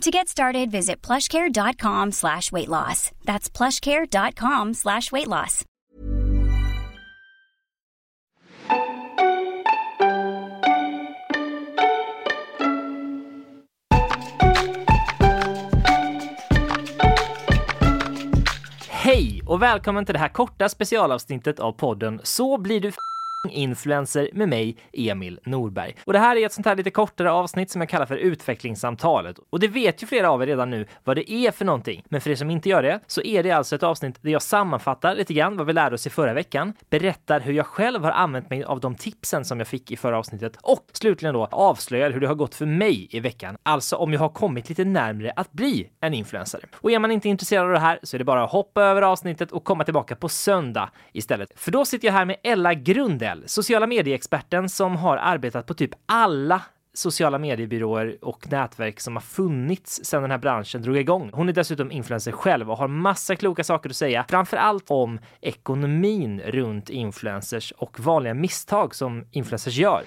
To get started, visit plushcare.com slash weight loss. That's plushcare.com slash weight loss. Hej och välkommen till det här korta specialavsnittet av podden Så blir du influencer med mig, Emil Norberg. Och det här är ett sånt här lite kortare avsnitt som jag kallar för utvecklingssamtalet. Och det vet ju flera av er redan nu vad det är för någonting. Men för er som inte gör det så är det alltså ett avsnitt där jag sammanfattar lite grann vad vi lärde oss i förra veckan, berättar hur jag själv har använt mig av de tipsen som jag fick i förra avsnittet och slutligen då avslöjar hur det har gått för mig i veckan. Alltså om jag har kommit lite närmre att bli en influencer. Och är man inte intresserad av det här så är det bara att hoppa över avsnittet och komma tillbaka på söndag istället. För då sitter jag här med Ella Grundel Snell, sociala medieexperten som har arbetat på typ alla sociala mediebyråer och nätverk som har funnits sedan den här branschen drog igång. Hon är dessutom influencer själv och har massa kloka saker att säga, framför allt om ekonomin runt influencers och vanliga misstag som influencers gör.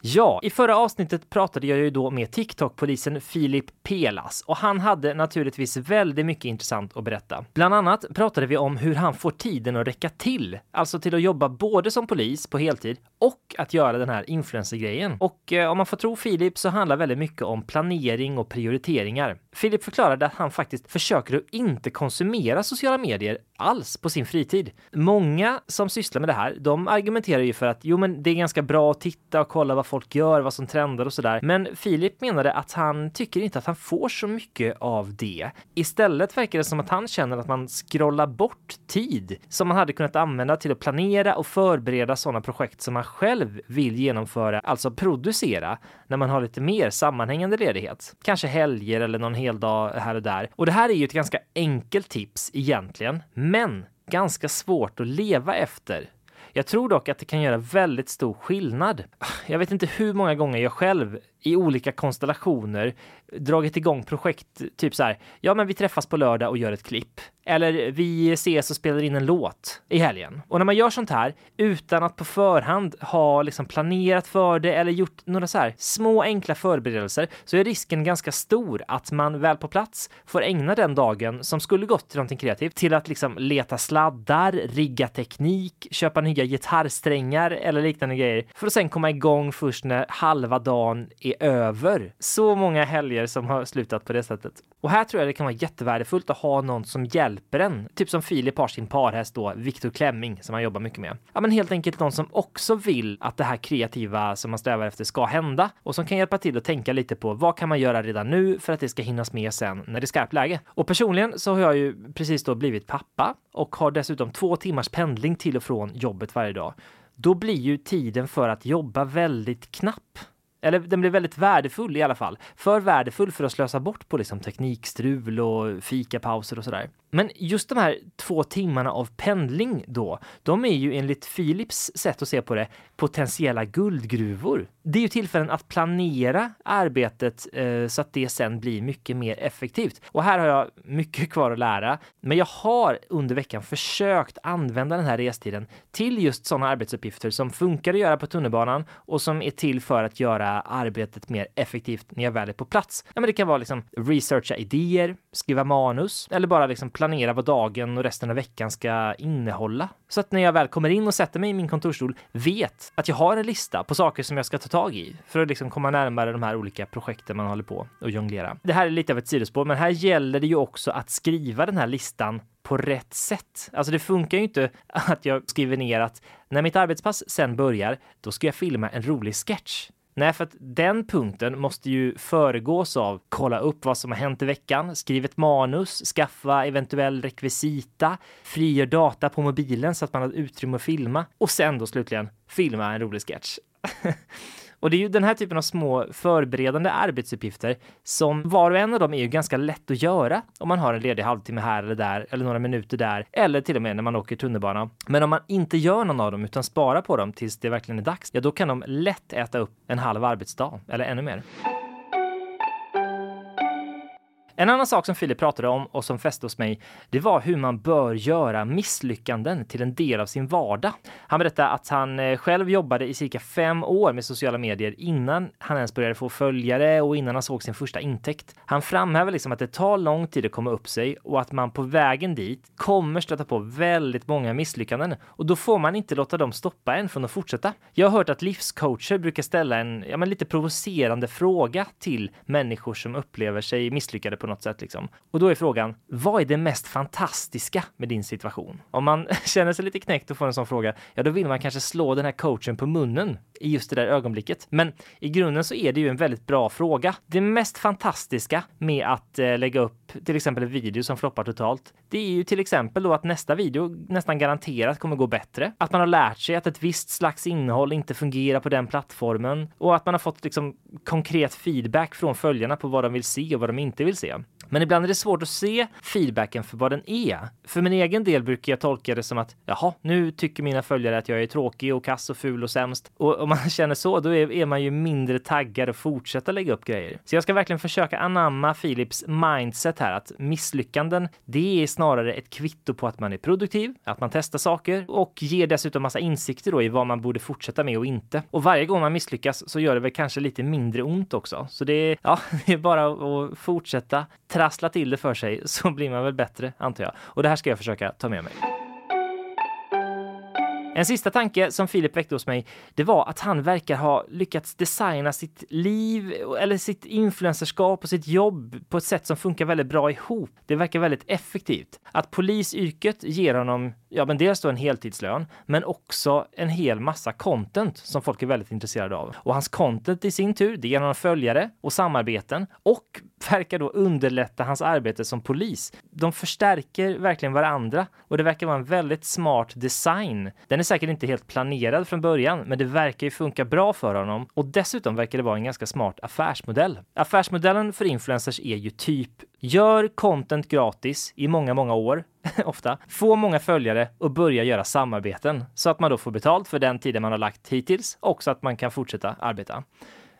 Ja, i förra avsnittet pratade jag ju då med TikTok-polisen Filip Pelas och han hade naturligtvis väldigt mycket intressant att berätta. Bland annat pratade vi om hur han får tiden att räcka till, alltså till att jobba både som polis på heltid och att göra den här influencer-grejen. Och eh, om man får tro Filip så handlar väldigt mycket om planering och prioriteringar. Filip förklarade att han faktiskt försöker att inte konsumera sociala medier alls på sin fritid. Många som sysslar med det här, de argumenterar ju för att jo, men det är ganska bra att titta och kolla vad folk gör, vad som trendar och sådär. Men Filip menade att han tycker inte att han får så mycket av det. Istället verkar det som att han känner att man scrollar bort tid som man hade kunnat använda till att planera och förbereda sådana projekt som man själv vill genomföra, alltså producera, när man har lite mer sammanhängande ledighet. Kanske helger eller någon hel dag här och där. Och det här är ju ett ganska enkelt tips egentligen, men ganska svårt att leva efter. Jag tror dock att det kan göra väldigt stor skillnad. Jag vet inte hur många gånger jag själv i olika konstellationer dragit igång projekt, typ så här, ja men vi träffas på lördag och gör ett klipp. Eller vi ses och spelar in en låt i helgen. Och när man gör sånt här utan att på förhand ha liksom planerat för det eller gjort några så här små enkla förberedelser så är risken ganska stor att man väl på plats får ägna den dagen som skulle gått till någonting kreativt till att liksom leta sladdar, rigga teknik, köpa nya gitarrsträngar eller liknande grejer för att sen komma igång först när halva dagen är är över. Så många helger som har slutat på det sättet. Och här tror jag det kan vara jättevärdefullt att ha någon som hjälper en. Typ som Filip har sin parhäst då, Viktor Klemming, som han jobbar mycket med. Ja, men helt enkelt någon som också vill att det här kreativa som man strävar efter ska hända och som kan hjälpa till att tänka lite på vad kan man göra redan nu för att det ska hinnas med sen när det är skarpt läge. Och personligen så har jag ju precis då blivit pappa och har dessutom två timmars pendling till och från jobbet varje dag. Då blir ju tiden för att jobba väldigt knapp eller den blir väldigt värdefull i alla fall. För värdefull för att slösa bort på liksom teknikstrul och fikapauser och sådär. Men just de här två timmarna av pendling då, de är ju enligt Philips sätt att se på det potentiella guldgruvor. Det är ju tillfällen att planera arbetet eh, så att det sen blir mycket mer effektivt. Och här har jag mycket kvar att lära, men jag har under veckan försökt använda den här restiden till just sådana arbetsuppgifter som funkar att göra på tunnelbanan och som är till för att göra arbetet mer effektivt när jag väl är på plats. Ja, men det kan vara liksom researcha idéer, skriva manus eller bara liksom planera vad dagen och resten av veckan ska innehålla. Så att när jag väl kommer in och sätter mig i min kontorsstol vet att jag har en lista på saker som jag ska ta tag i för att liksom komma närmare de här olika projekten man håller på och jonglera. Det här är lite av ett sidospår, men här gäller det ju också att skriva den här listan på rätt sätt. Alltså det funkar ju inte att jag skriver ner att när mitt arbetspass sen börjar, då ska jag filma en rolig sketch. Nej, för att den punkten måste ju föregås av kolla upp vad som har hänt i veckan, skriv ett manus, skaffa eventuell rekvisita, frigör data på mobilen så att man har utrymme att filma och sen då slutligen filma en rolig sketch. Och det är ju den här typen av små förberedande arbetsuppgifter som var och en av dem är ju ganska lätt att göra om man har en ledig halvtimme här eller där eller några minuter där eller till och med när man åker tunnelbana. Men om man inte gör någon av dem utan sparar på dem tills det verkligen är dags, ja då kan de lätt äta upp en halv arbetsdag eller ännu mer. En annan sak som Filip pratade om och som fäste hos mig, det var hur man bör göra misslyckanden till en del av sin vardag. Han berättade att han eh, själv jobbade i cirka fem år med sociala medier innan han ens började få följare och innan han såg sin första intäkt. Han framhäver liksom att det tar lång tid att komma upp sig och att man på vägen dit kommer stöta på väldigt många misslyckanden och då får man inte låta dem stoppa en från att fortsätta. Jag har hört att livscoacher brukar ställa en ja, men lite provocerande fråga till människor som upplever sig misslyckade på något sätt. Liksom. Och då är frågan, vad är det mest fantastiska med din situation? Om man känner sig lite knäckt och får en sån fråga, ja då vill man kanske slå den här coachen på munnen i just det där ögonblicket. Men i grunden så är det ju en väldigt bra fråga. Det mest fantastiska med att eh, lägga upp till exempel en video som floppar totalt, det är ju till exempel då att nästa video nästan garanterat kommer gå bättre. Att man har lärt sig att ett visst slags innehåll inte fungerar på den plattformen och att man har fått liksom konkret feedback från följarna på vad de vill se och vad de inte vill se. Men ibland är det svårt att se feedbacken för vad den är. För min egen del brukar jag tolka det som att jaha, nu tycker mina följare att jag är tråkig och kass och ful och sämst. Och om man känner så, då är, är man ju mindre taggad att fortsätta lägga upp grejer. Så jag ska verkligen försöka anamma Philips mindset här, att misslyckanden, det är snarare ett kvitto på att man är produktiv, att man testar saker och ger dessutom massa insikter då i vad man borde fortsätta med och inte. Och varje gång man misslyckas så gör det väl kanske lite mindre ont också. Så det är, ja, det är bara att fortsätta trassla till det för sig så blir man väl bättre, antar jag. Och det här ska jag försöka ta med mig. En sista tanke som Filip väckte hos mig, det var att han verkar ha lyckats designa sitt liv eller sitt influencerskap och sitt jobb på ett sätt som funkar väldigt bra ihop. Det verkar väldigt effektivt. Att polisyrket ger honom, ja men dels då en heltidslön, men också en hel massa content som folk är väldigt intresserade av. Och hans content i sin tur, det ger honom följare och samarbeten och verkar då underlätta hans arbete som polis. De förstärker verkligen varandra och det verkar vara en väldigt smart design. Den är säkert inte helt planerad från början, men det verkar ju funka bra för honom och dessutom verkar det vara en ganska smart affärsmodell. Affärsmodellen för influencers är ju typ Gör content gratis i många, många år, ofta. Få många följare och börja göra samarbeten så att man då får betalt för den tiden man har lagt hittills och så att man kan fortsätta arbeta.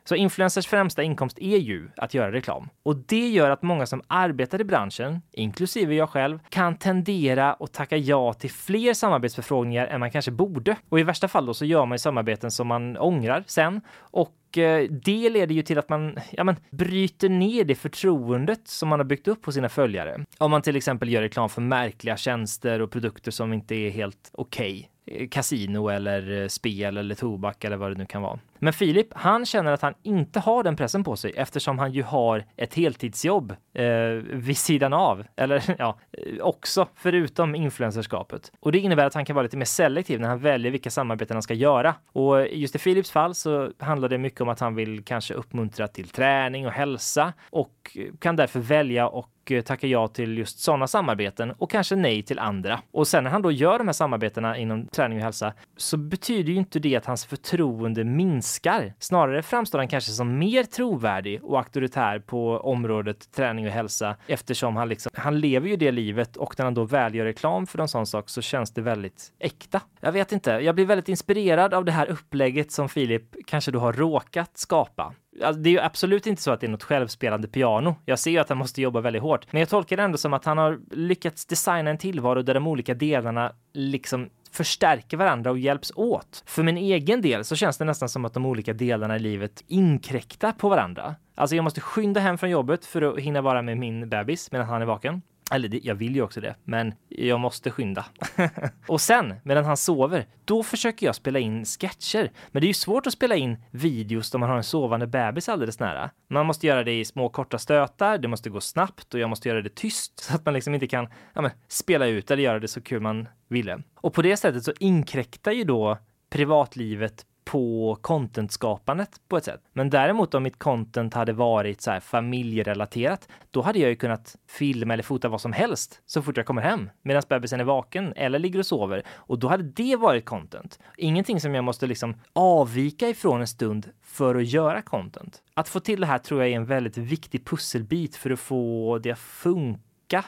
Så influencers främsta inkomst är ju att göra reklam. Och det gör att många som arbetar i branschen, inklusive jag själv, kan tendera att tacka ja till fler samarbetsförfrågningar än man kanske borde. Och i värsta fall då så gör man ju samarbeten som man ångrar sen och eh, det leder ju till att man ja, men, bryter ner det förtroendet som man har byggt upp hos sina följare. Om man till exempel gör reklam för märkliga tjänster och produkter som inte är helt okej. Okay kasino eller eh, spel eller tobak eller vad det nu kan vara. Men Filip, han känner att han inte har den pressen på sig eftersom han ju har ett heltidsjobb eh, vid sidan av, eller ja, eh, också förutom influencerskapet. Och det innebär att han kan vara lite mer selektiv när han väljer vilka samarbeten han ska göra. Och just i Filips fall så handlar det mycket om att han vill kanske uppmuntra till träning och hälsa och kan därför välja och tacka eh, tackar ja till just sådana samarbeten och kanske nej till andra. Och sen när han då gör de här samarbetena inom träning och hälsa så betyder ju inte det att hans förtroende minskar. Snarare framstår han kanske som mer trovärdig och auktoritär på området träning och hälsa eftersom han liksom, han lever ju det livet och när han då väl gör reklam för en sån sak så känns det väldigt äkta. Jag vet inte, jag blir väldigt inspirerad av det här upplägget som Filip kanske då har råkat skapa. Alltså, det är ju absolut inte så att det är något självspelande piano. Jag ser ju att han måste jobba väldigt hårt, men jag tolkar det ändå som att han har lyckats designa en tillvaro där de olika delarna liksom förstärker varandra och hjälps åt. För min egen del så känns det nästan som att de olika delarna i livet inkräktar på varandra. Alltså jag måste skynda hem från jobbet för att hinna vara med min bebis medan han är vaken. Eller jag vill ju också det, men jag måste skynda. och sen, medan han sover, då försöker jag spela in sketcher. Men det är ju svårt att spela in videos då man har en sovande bebis alldeles nära. Man måste göra det i små korta stötar, det måste gå snabbt och jag måste göra det tyst så att man liksom inte kan ja, men, spela ut eller göra det så kul man ville. Och på det sättet så inkräktar ju då privatlivet på contentskapandet på ett sätt. Men däremot om mitt content hade varit så här familjerelaterat, då hade jag ju kunnat filma eller fota vad som helst så fort jag kommer hem medan bebisen är vaken eller ligger och sover. Och då hade det varit content. Ingenting som jag måste liksom avvika ifrån en stund för att göra content. Att få till det här tror jag är en väldigt viktig pusselbit för att få det att funka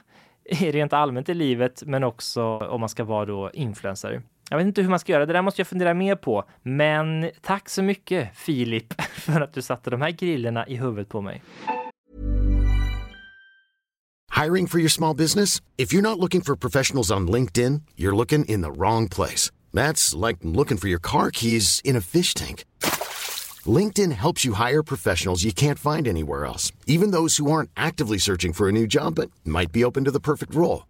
rent allmänt i livet, men också om man ska vara då influencer. Jag vet inte hur man ska göra, det där måste jag fundera mer på. Men tack så mycket Filip för att du satte de här grillorna i huvudet på mig. Hiring for your small business? If you're not looking for professionals on LinkedIn, you're looking in the wrong place. That's like looking for your car keys in a fish tank. LinkedIn helps you hire professionals you can't find anywhere else, even those who aren't actively searching for a new job but might be open to the perfect role.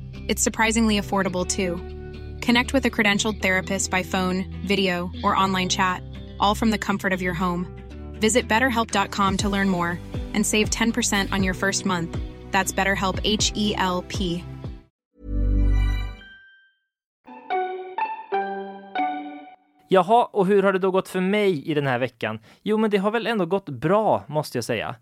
It's surprisingly affordable too. Connect with a credentialed therapist by phone, video, or online chat, all from the comfort of your home. Visit betterhelp.com to learn more and save 10% on your first month. That's BetterHelp H E L P. Jaha, och hur har det då gått för mig i den här veckan? Jo, men det har väl ändå gått bra, måste jag säga.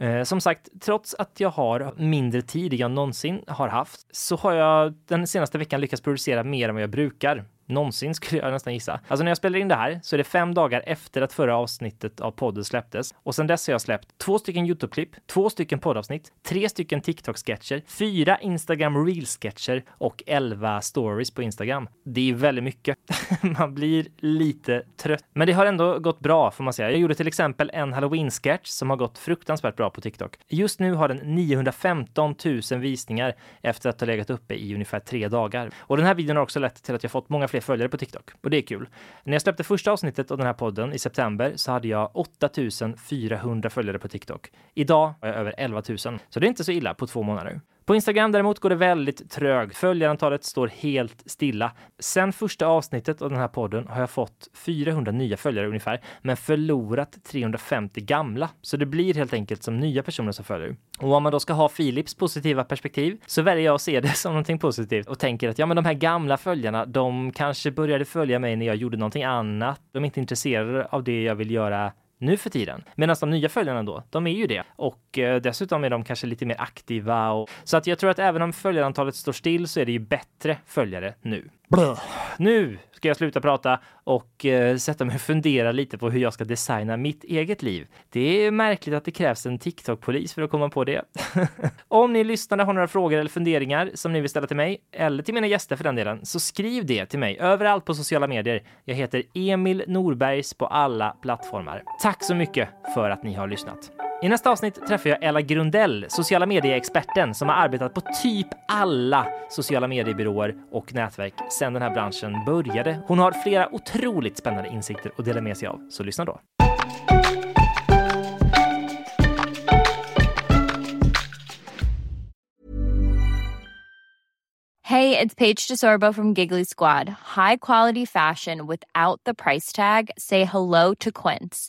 Eh, som sagt, trots att jag har mindre tid än jag någonsin har haft så har jag den senaste veckan lyckats producera mer än vad jag brukar någonsin skulle jag nästan gissa. Alltså när jag spelar in det här så är det fem dagar efter att förra avsnittet av podden släpptes och sedan dess har jag släppt två stycken Youtube-klipp, två stycken poddavsnitt, tre stycken TikTok-sketcher, fyra Instagram Reels-sketcher och elva stories på Instagram. Det är väldigt mycket. man blir lite trött, men det har ändå gått bra får man säga. Jag gjorde till exempel en Halloween-sketch som har gått fruktansvärt bra på TikTok. Just nu har den 915 000 visningar efter att ha legat uppe i ungefär tre dagar. Och den här videon har också lett till att jag fått många fler följare på TikTok och det är kul. När jag släppte första avsnittet av den här podden i september så hade jag 8400 följare på TikTok. Idag har jag över 11 000, så det är inte så illa på två månader. På Instagram däremot går det väldigt trögt. Följarantalet står helt stilla. Sen första avsnittet av den här podden har jag fått 400 nya följare ungefär, men förlorat 350 gamla. Så det blir helt enkelt som nya personer som följer. Och om man då ska ha Philips positiva perspektiv så väljer jag att se det som någonting positivt och tänker att ja, men de här gamla följarna, de kanske började följa mig när jag gjorde någonting annat. De är inte intresserade av det jag vill göra nu för tiden. Medan de nya följarna då, de är ju det. Och eh, dessutom är de kanske lite mer aktiva. Och, så att jag tror att även om följarantalet står still så är det ju bättre följare nu. Blö. Nu ska jag sluta prata och eh, sätta mig och fundera lite på hur jag ska designa mitt eget liv. Det är märkligt att det krävs en TikTok-polis för att komma på det. Om ni lyssnare har några frågor eller funderingar som ni vill ställa till mig, eller till mina gäster för den delen, så skriv det till mig överallt på sociala medier. Jag heter Emil Norbergs på alla plattformar. Tack så mycket för att ni har lyssnat. I nästa avsnitt träffar jag Ella Grundell, sociala medieexperten som har arbetat på typ alla sociala mediebyråer och nätverk sedan den här branschen började. Hon har flera otroligt spännande insikter att dela med sig av, så lyssna då. Hej, det är Paige DeSorbo från Giggly Squad. High quality fashion without the price tag. Say hello to Quince.